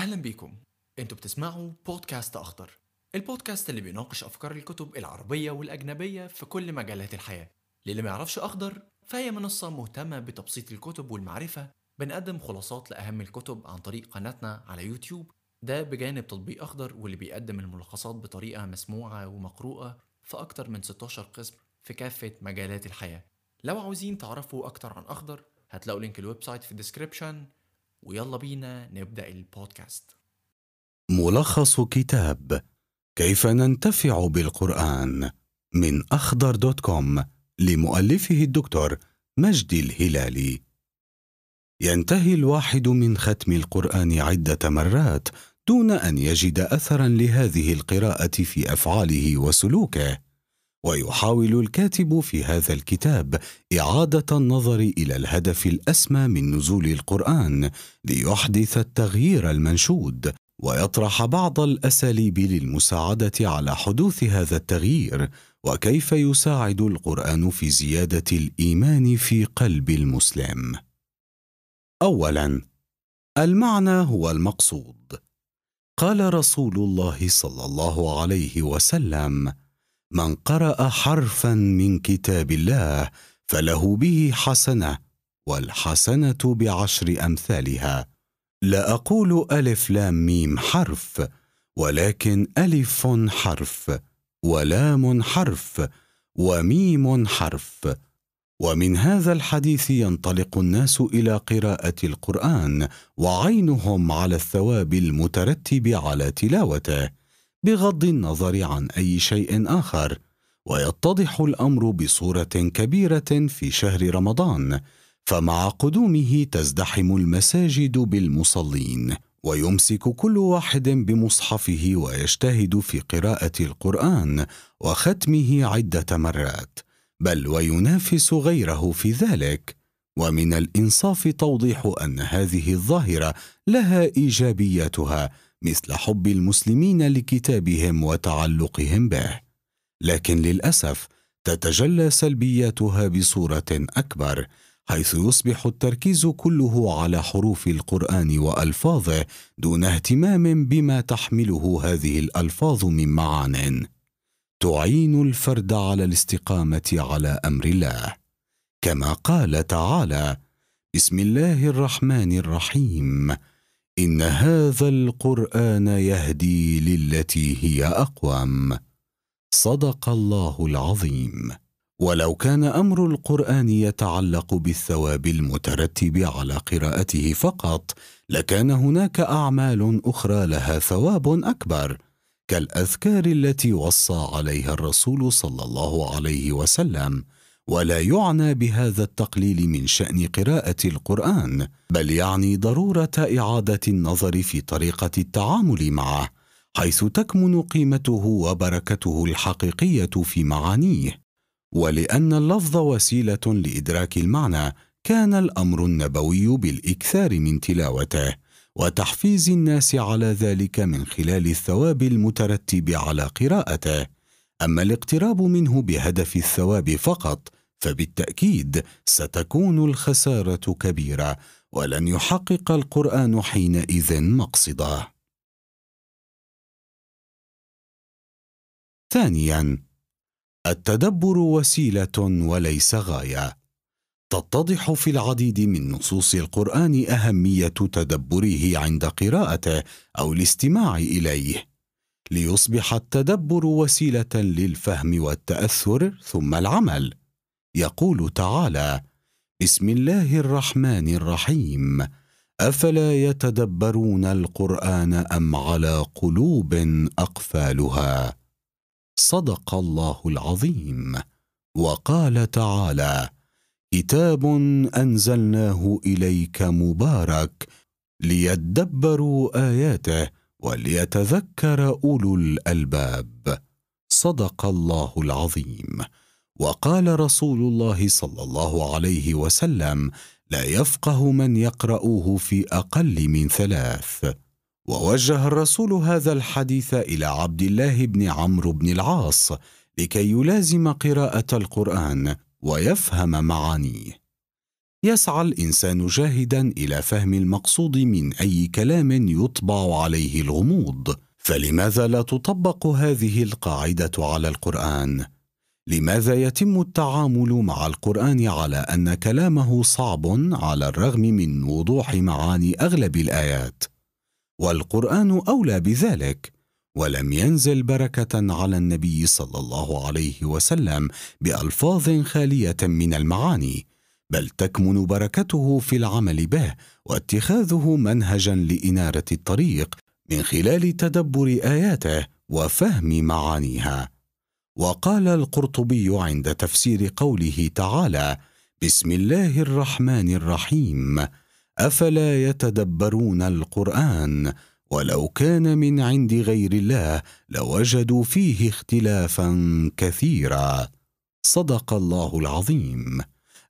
أهلا بيكم. أنتوا بتسمعوا بودكاست أخضر البودكاست اللي بيناقش أفكار الكتب العربية والأجنبية في كل مجالات الحياة. للي ما يعرفش أخضر فهي منصة مهتمة بتبسيط الكتب والمعرفة بنقدم خلاصات لأهم الكتب عن طريق قناتنا على يوتيوب. ده بجانب تطبيق أخضر واللي بيقدم الملخصات بطريقة مسموعة ومقروءة في أكتر من 16 قسم في كافة مجالات الحياة. لو عاوزين تعرفوا أكتر عن أخضر هتلاقوا link ال website في ال description ويلا بينا نبدأ البودكاست. ملخص كتاب كيف ننتفع بالقرآن؟ من أخضر dot com لمؤلفه الدكتور مجدي الهلالي. ينتهي الواحد من ختم القرآن عدة مرات دون أن يجد أثرا لهذه القراءة في أفعاله وسلوكه. ويحاول الكاتب في هذا الكتاب إعادة النظر إلى الهدف الأسمى من نزول القرآن ليحدث التغيير المنشود ويطرح بعض الأساليب للمساعدة على حدوث هذا التغيير وكيف يساعد القرآن في زيادة الإيمان في قلب المسلم. اولا المعنى هو المقصود. قال رسول الله صلى الله عليه وسلم من قرأ حرفا من كتاب الله فله به حسنة والحسنة بعشر أمثالها. لا أقول ألف لام ميم حرف ولكن ألف حرف ولام حرف وميم حرف. ومن هذا الحديث ينطلق الناس إلى قراءة القرآن وعينهم على الثواب المترتب على تلاوته. بغض النظر عن أي شيء آخر ويتضح الأمر بصورة كبيرة في شهر رمضان فمع قدومه تزدحم المساجد بالمصلين ويمسك كل واحد بمصحفه ويجتهد في قراءة القرآن وختمه عدة مرات بل وينافس غيره في ذلك ومن الإنصاف توضيح أن هذه الظاهرة لها ايجابياتها مثل حب المسلمين لكتابهم وتعلقهم به. لكن للأسف تتجلى سلبياتها بصورة أكبر حيث يصبح التركيز كله على حروف القرآن وألفاظه دون اهتمام بما تحمله هذه الألفاظ من معان. تعين الفرد على الاستقامة على أمر الله. كما قال تعالى بسم الله الرحمن الرحيم إن هذا القرآن يهدي للتي هي أقوم. صدق الله العظيم. ولو كان أمر القرآن يتعلق بالثواب المترتب على قراءته فقط لكان هناك أعمال أخرى لها ثواب أكبر كالأذكار التي وصى عليها الرسول صلى الله عليه وسلم. ولا يعنى بهذا التقليل من شأن قراءة القرآن بل يعني ضرورة إعادة النظر في طريقة التعامل معه حيث تكمن قيمته وبركته الحقيقية في معانيه. ولأن اللفظ وسيلة لإدراك المعنى كان الأمر النبوي بالإكثار من تلاوته وتحفيز الناس على ذلك من خلال الثواب المترتب على قراءته. أما الاقتراب منه بهدف الثواب فقط فبالتأكيد ستكون الخسارة كبيرة ولن يحقق القرآن حينئذ مقصده. ثانيا التدبر وسيلة وليس غاية. تتضح في العديد من نصوص القرآن أهمية تدبره عند قراءته أو الاستماع إليه. ليصبح التدبر وسيلة للفهم والتأثر ثم العمل. يقول تعالى بسم الله الرحمن الرحيم. أفلا يتدبرون القرآن أم على قلوب أقفالها؟ صدق الله العظيم. وقال تعالى كتاب أنزلناه إليك مبارك ليدبروا آياته وليتذكر أولو الألباب. صدق الله العظيم. وقال رسول الله صلى الله عليه وسلم لا يفقه من يقراه في أقل من ثلاث ووجه الرسول هذا الحديث إلى عبد الله بن عمرو بن العاص لكي يلازم قراءة القرآن ويفهم معانيه. يسعى الإنسان جاهدا إلى فهم المقصود من أي كلام يطبع عليه الغموض. فلماذا لا تطبق هذه القاعدة على القرآن؟ لماذا يتم التعامل مع القرآن على أن كلامه صعب على الرغم من وضوح معاني أغلب الآيات؟ والقرآن أولى بذلك ولم ينزل بركة على النبي صلى الله عليه وسلم بألفاظ خالية من المعاني بل تكمن بركته في العمل به واتخاذه منهجا لإنارة الطريق من خلال تدبر آياته وفهم معانيها. وقال القرطبي عند تفسير قوله تعالى بسم الله الرحمن الرحيم. أفلا يتدبرون القرآن؟ ولو كان من عند غير الله لوجدوا فيه اختلافا كثيرا. صدق الله العظيم.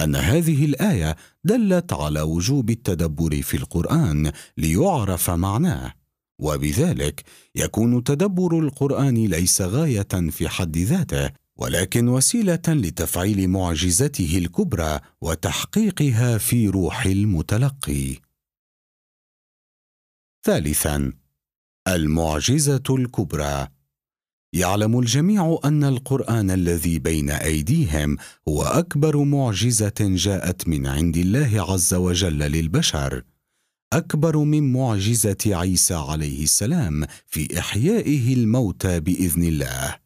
أن هذه الآية دلت على وجوب التدبر في القرآن ليعرف معناه. وبذلك يكون تدبر القرآن ليس غاية في حد ذاته ولكن وسيلة لتفعيل معجزته الكبرى وتحقيقها في روح المتلقي. ثالثا المعجزة الكبرى. يعلم الجميع أن القرآن الذي بين أيديهم هو أكبر معجزة جاءت من عند الله عز وجل للبشر. أكبر من معجزة عيسى عليه السلام في إحيائه الموتى بإذن الله.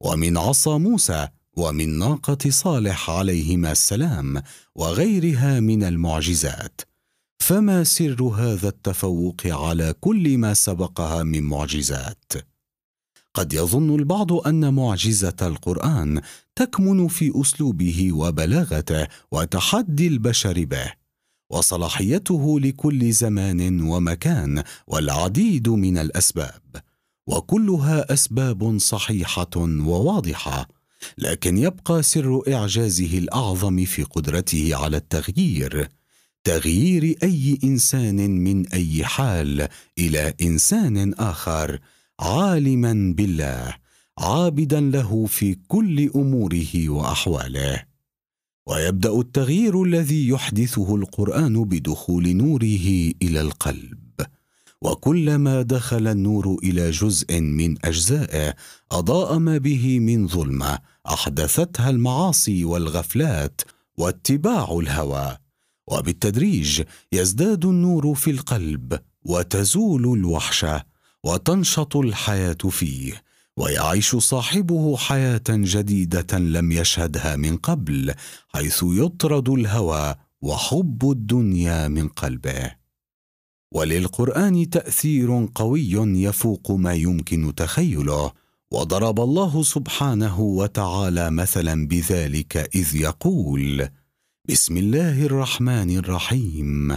ومن عصا موسى ومن ناقة صالح عليهما السلام وغيرها من المعجزات. فما سر هذا التفوق على كل ما سبقها من معجزات؟ قد يظن البعض أن معجزة القرآن تكمن في أسلوبه وبلاغته وتحدي البشر به. وصلاحيته لكل زمان ومكان والعديد من الأسباب وكلها أسباب صحيحة وواضحة لكن يبقى سر إعجازه الأعظم في قدرته على التغيير تغيير أي إنسان من أي حال إلى إنسان آخر عالما بالله عابدا له في كل أموره وأحواله. ويبدأ التغيير الذي يحدثه القرآن بدخول نوره إلى القلب. وكلما دخل النور إلى جزء من أجزائه أضاء ما به من ظلمة أحدثتها المعاصي والغفلات واتباع الهوى. وبالتدريج يزداد النور في القلب وتزول الوحشة وتنشط الحياة فيه. ويعيش صاحبه حياة جديدة لم يشهدها من قبل حيث يطرد الهوى وحب الدنيا من قلبه. وللقرآن تأثير قوي يفوق ما يمكن تخيله وضرب الله سبحانه وتعالى مثلا بذلك إذ يقول بسم الله الرحمن الرحيم.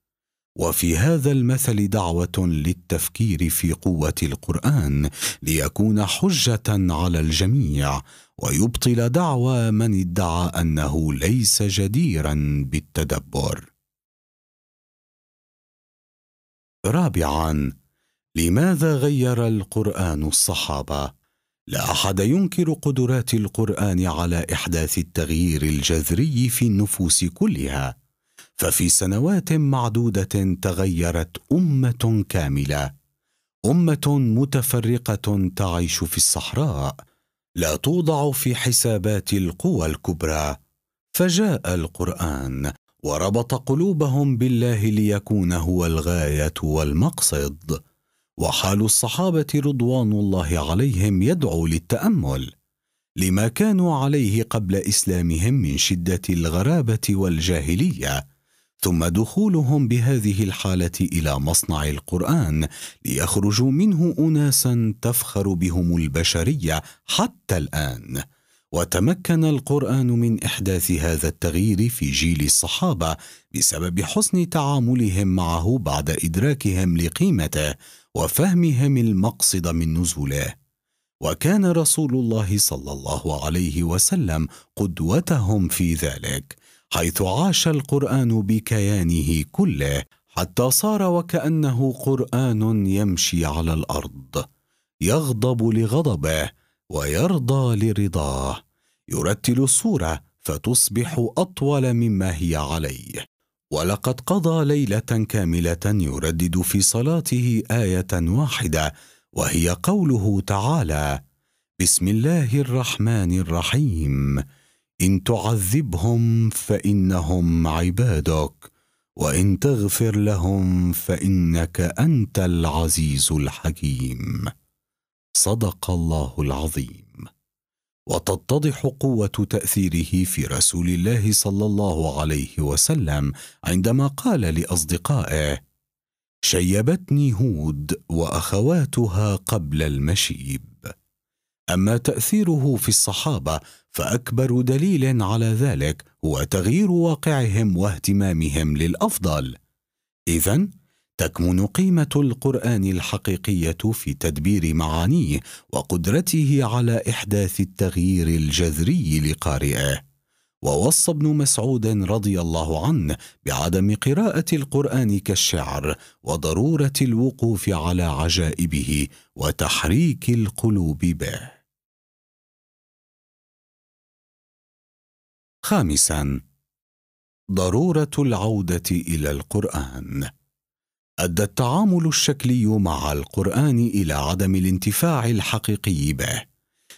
وفي هذا المثل دعوة للتفكير في قوة القرآن ليكون حجة على الجميع ويبطل دعوى من ادعى أنه ليس جديرا بالتدبر. رابعا لماذا غير القرآن الصحابة؟ لا أحد ينكر قدرات القرآن على إحداث التغيير الجذري في النفوس كلها. ففي سنوات معدودة تغيرت أمة كاملة أمة متفرقة تعيش في الصحراء لا توضع في حسابات القوى الكبرى. فجاء القرآن وربط قلوبهم بالله ليكون هو الغاية والمقصد. وحال الصحابة رضوان الله عليهم يدعو للتأمل لما كانوا عليه قبل إسلامهم من شدة الغرابة والجاهلية. ثم دخولهم بهذه الحالة إلى مصنع القرآن ليخرجوا منه اناسا تفخر بهم البشرية حتى الآن. وتمكن القرآن من إحداث هذا التغيير في جيل الصحابة بسبب حسن تعاملهم معه بعد إدراكهم لقيمته وفهمهم المقصد من نزوله. وكان رسول الله صلى الله عليه وسلم قدوتهم في ذلك. حيث عاش القرآن بكيانه كله حتى صار وكأنه قرآن يمشي على الأرض يغضب لغضبه ويرضى لرضاه. يرتل الصورة فتصبح أطول مما هي عليه. ولقد قضى ليلة كاملة يردد في صلاته آية واحدة وهي قوله تعالى بسم الله الرحمن الرحيم. إن تعذبهم فإنهم عبادك وإن تغفر لهم فإنك أنت العزيز الحكيم. صدق الله العظيم. وتتضح قوة تأثيره في رسول الله صلى الله عليه وسلم عندما قال لأصدقائه شيبتني هود وأخواتها قبل المشيب. أما تأثيره في الصحابة فأكبر دليل على ذلك هو تغيير واقعهم واهتمامهم للأفضل. اذا تكمن قيمة القرآن الحقيقية في تدبير معانيه وقدرته على إحداث التغيير الجذري لقارئه. ووصى ابن مسعود رضي الله عنه بعدم قراءة القرآن كالشعر وضرورة الوقوف على عجائبه وتحريك القلوب به. خامسا ضرورة العودة إلى القرآن. أدى التعامل الشكلي مع القرآن إلى عدم الانتفاع الحقيقي به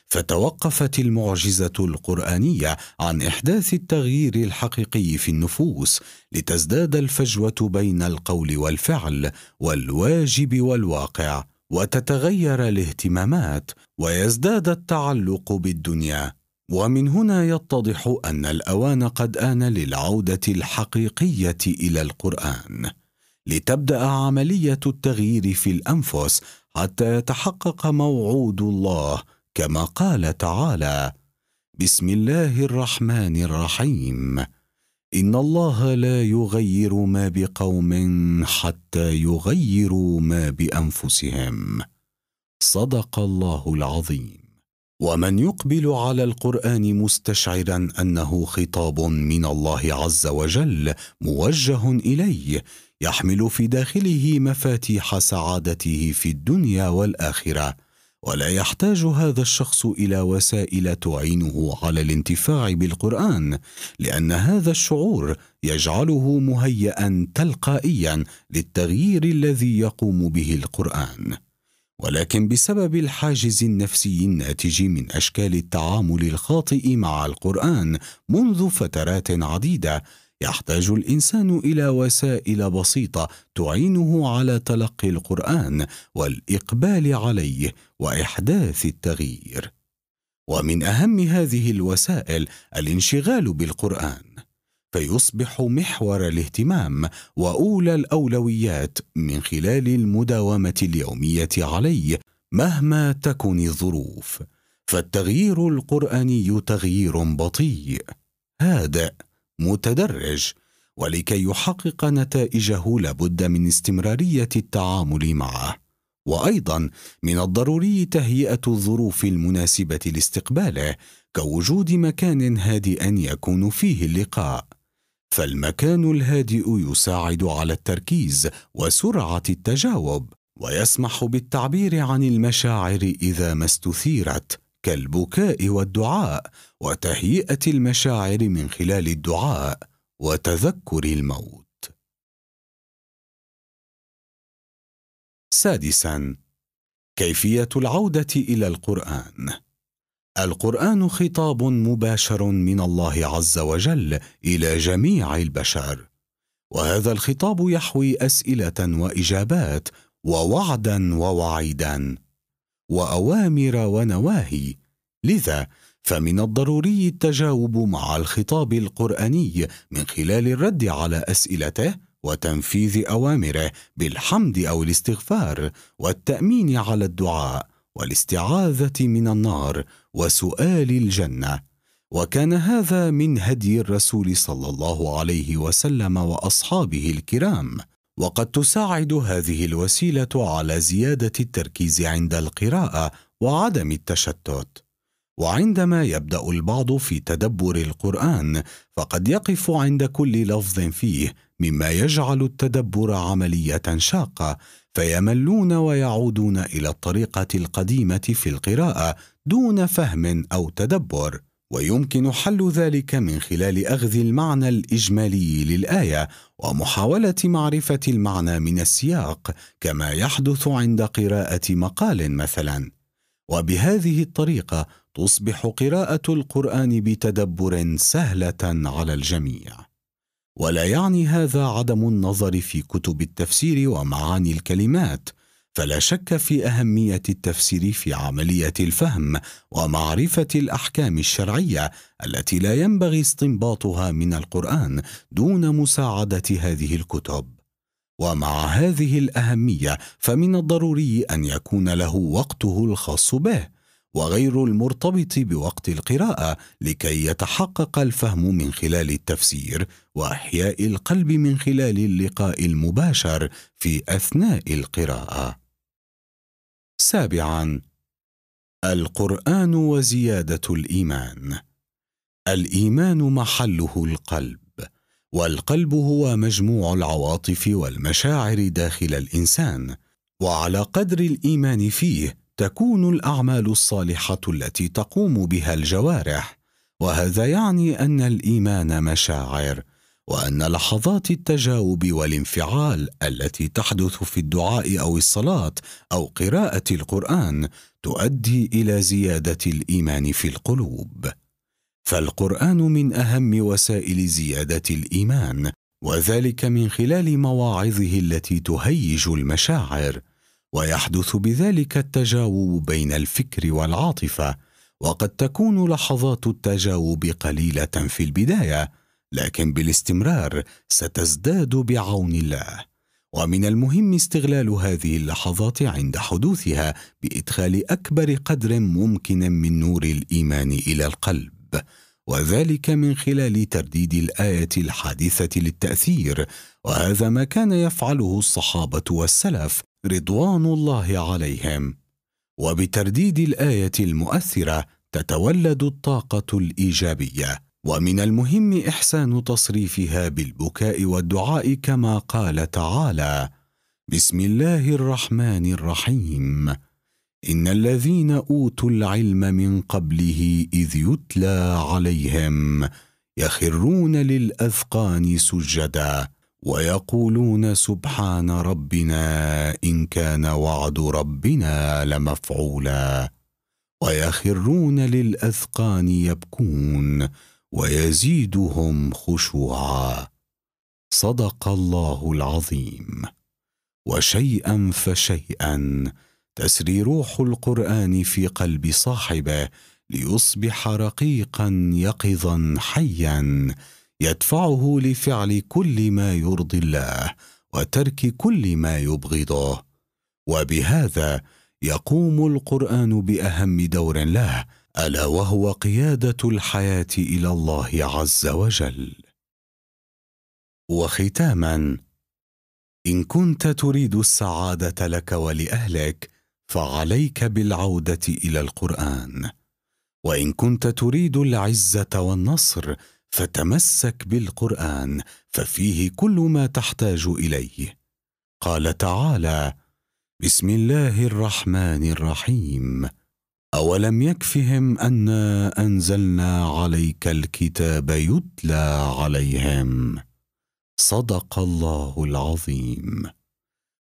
فتوقفت المعجزة القرآنية عن إحداث التغيير الحقيقي في النفوس لتزداد الفجوة بين القول والفعل والواجب والواقع وتتغير الاهتمامات ويزداد التعلق بالدنيا. ومن هنا يتضح أن الأوان قد آن للعودة الحقيقية إلى القرآن لتبدأ عملية التغيير في الأنفس حتى يتحقق موعود الله كما قال تعالى بسم الله الرحمن الرحيم إن الله لا يغير ما بقوم حتى يغيروا ما بأنفسهم صدق الله العظيم. ومن يقبل على القرآن مستشعرا أنه خطاب من الله عز وجل موجه إليه يحمل في داخله مفاتيح سعادته في الدنيا والآخرة. ولا يحتاج هذا الشخص إلى وسائل تعينه على الانتفاع بالقرآن لأن هذا الشعور يجعله مهيئا تلقائيا للتغيير الذي يقوم به القرآن. ولكن بسبب الحاجز النفسي الناتج من أشكال التعامل الخاطئ مع القرآن منذ فترات عديدة يحتاج الإنسان إلى وسائل بسيطة تعينه على تلقي القرآن والإقبال عليه وإحداث التغيير. ومن أهم هذه الوسائل الانشغال بالقرآن. فيصبح محور الاهتمام وأولى الأولويات من خلال المداومة اليومية عليه مهما تكن الظروف. فالتغيير القرآني تغيير بطيء هادئ متدرج ولكي يحقق نتائجه لابد من استمرارية التعامل معه. وأيضا من الضروري تهيئة الظروف المناسبة لاستقباله كوجود مكان هادئ يكون فيه اللقاء. فالمكان الهادئ يساعد على التركيز وسرعة التجاوب ويسمح بالتعبير عن المشاعر إذا ما استثيرت كالبكاء والدعاء وتهيئة المشاعر من خلال الدعاء وتذكر الموت. سادسا كيفية العودة إلى القرآن. القرآن خطاب مباشر من الله عز وجل إلى جميع البشر. وهذا الخطاب يحوي أسئلة وإجابات ووعدا ووعيدا وأوامر ونواهي. لذا فمن الضروري التجاوب مع الخطاب القرآني من خلال الرد على أسئلته وتنفيذ أوامره بالحمد أو الاستغفار والتأمين على الدعاء. والاستعاذة من النار وسؤال الجنة. وكان هذا من هدي الرسول صلى الله عليه وسلم وأصحابه الكرام. وقد تساعد هذه الوسيلة على زيادة التركيز عند القراءة وعدم التشتت. وعندما يبدأ البعض في تدبر القرآن فقد يقف عند كل لفظ فيه مما يجعل التدبر عملية شاقة فيملون ويعودون إلى الطريقة القديمة في القراءة دون فهم أو تدبر ويمكن حل ذلك من خلال أخذ المعنى الإجمالي للآية ومحاولة معرفة المعنى من السياق كما يحدث عند قراءة مقال مثلا. وبهذه الطريقة تصبح قراءة القرآن بتدبر سهلة على الجميع. ولا يعني هذا عدم النظر في كتب التفسير ومعاني الكلمات فلا شك في أهمية التفسير في عملية الفهم ومعرفة الأحكام الشرعية التي لا ينبغي استنباطها من القرآن دون مساعدة هذه الكتب. ومع هذه الأهمية فمن الضروري أن يكون له وقته الخاص به. وغير المرتبط بوقت القراءة لكي يتحقق الفهم من خلال التفسير وإحياء القلب من خلال اللقاء المباشر في أثناء القراءة. سابعا القرآن وزيادة الإيمان. الإيمان محله القلب والقلب هو مجموع العواطف والمشاعر داخل الإنسان وعلى قدر الإيمان فيه تكون الأعمال الصالحة التي تقوم بها الجوارح وهذا يعني أن الإيمان مشاعر وأن لحظات التجاوب والانفعال التي تحدث في الدعاء أو الصلاة أو قراءة القرآن تؤدي إلى زيادة الإيمان في القلوب. فالقرآن من أهم وسائل زيادة الإيمان وذلك من خلال مواعظه التي تهيج المشاعر. ويحدث بذلك التجاوب بين الفكر والعاطفة وقد تكون لحظات التجاوب قليلة في البداية لكن بالاستمرار ستزداد بعون الله. ومن المهم استغلال هذه اللحظات عند حدوثها بإدخال أكبر قدر ممكن من نور الإيمان إلى القلب وذلك من خلال ترديد الآية الحادثة للتأثير وهذا ما كان يفعله الصحابة والسلف رضوان الله عليهم. وبترديد الآية المؤثرة تتولد الطاقة الإيجابية ومن المهم إحسان تصريفها بالبكاء والدعاء كما قال تعالى بسم الله الرحمن الرحيم. إن الذين أوتوا العلم من قبله إذ يتلى عليهم يخرون للأذقان سجدا ويقولون سبحان ربنا إن كان وعد ربنا لمفعولا. ويخرون للأذقان يبكون ويزيدهم خشوعا. صدق الله العظيم. وشيئا فشيئا. تسري روح القرآن في قلب صاحبه ليصبح رقيقا يقظا حيا. يدفعه لفعل كل ما يرضي الله وترك كل ما يبغضه وبهذا يقوم القرآن بأهم دور له ألا وهو قيادة الحياة إلى الله عز وجل. وختاما إن كنت تريد السعادة لك ولأهلك فعليك بالعودة إلى القرآن. وإن كنت تريد العزة والنصر فتمسك بالقرآن ففيه كل ما تحتاج إليه. قال تعالى بسم الله الرحمن الرحيم. أولم يكفهم انا أنزلنا عليك الكتاب يتلى عليهم؟ صدق الله العظيم.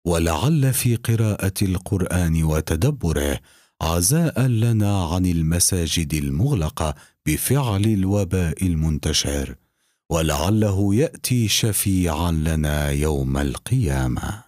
ولعل في قراءة القرآن وتدبره عزاء لنا عن المساجد المغلقة بفعل الوباء المنتشر ولعله يأتي شفيعا لنا يوم القيامة.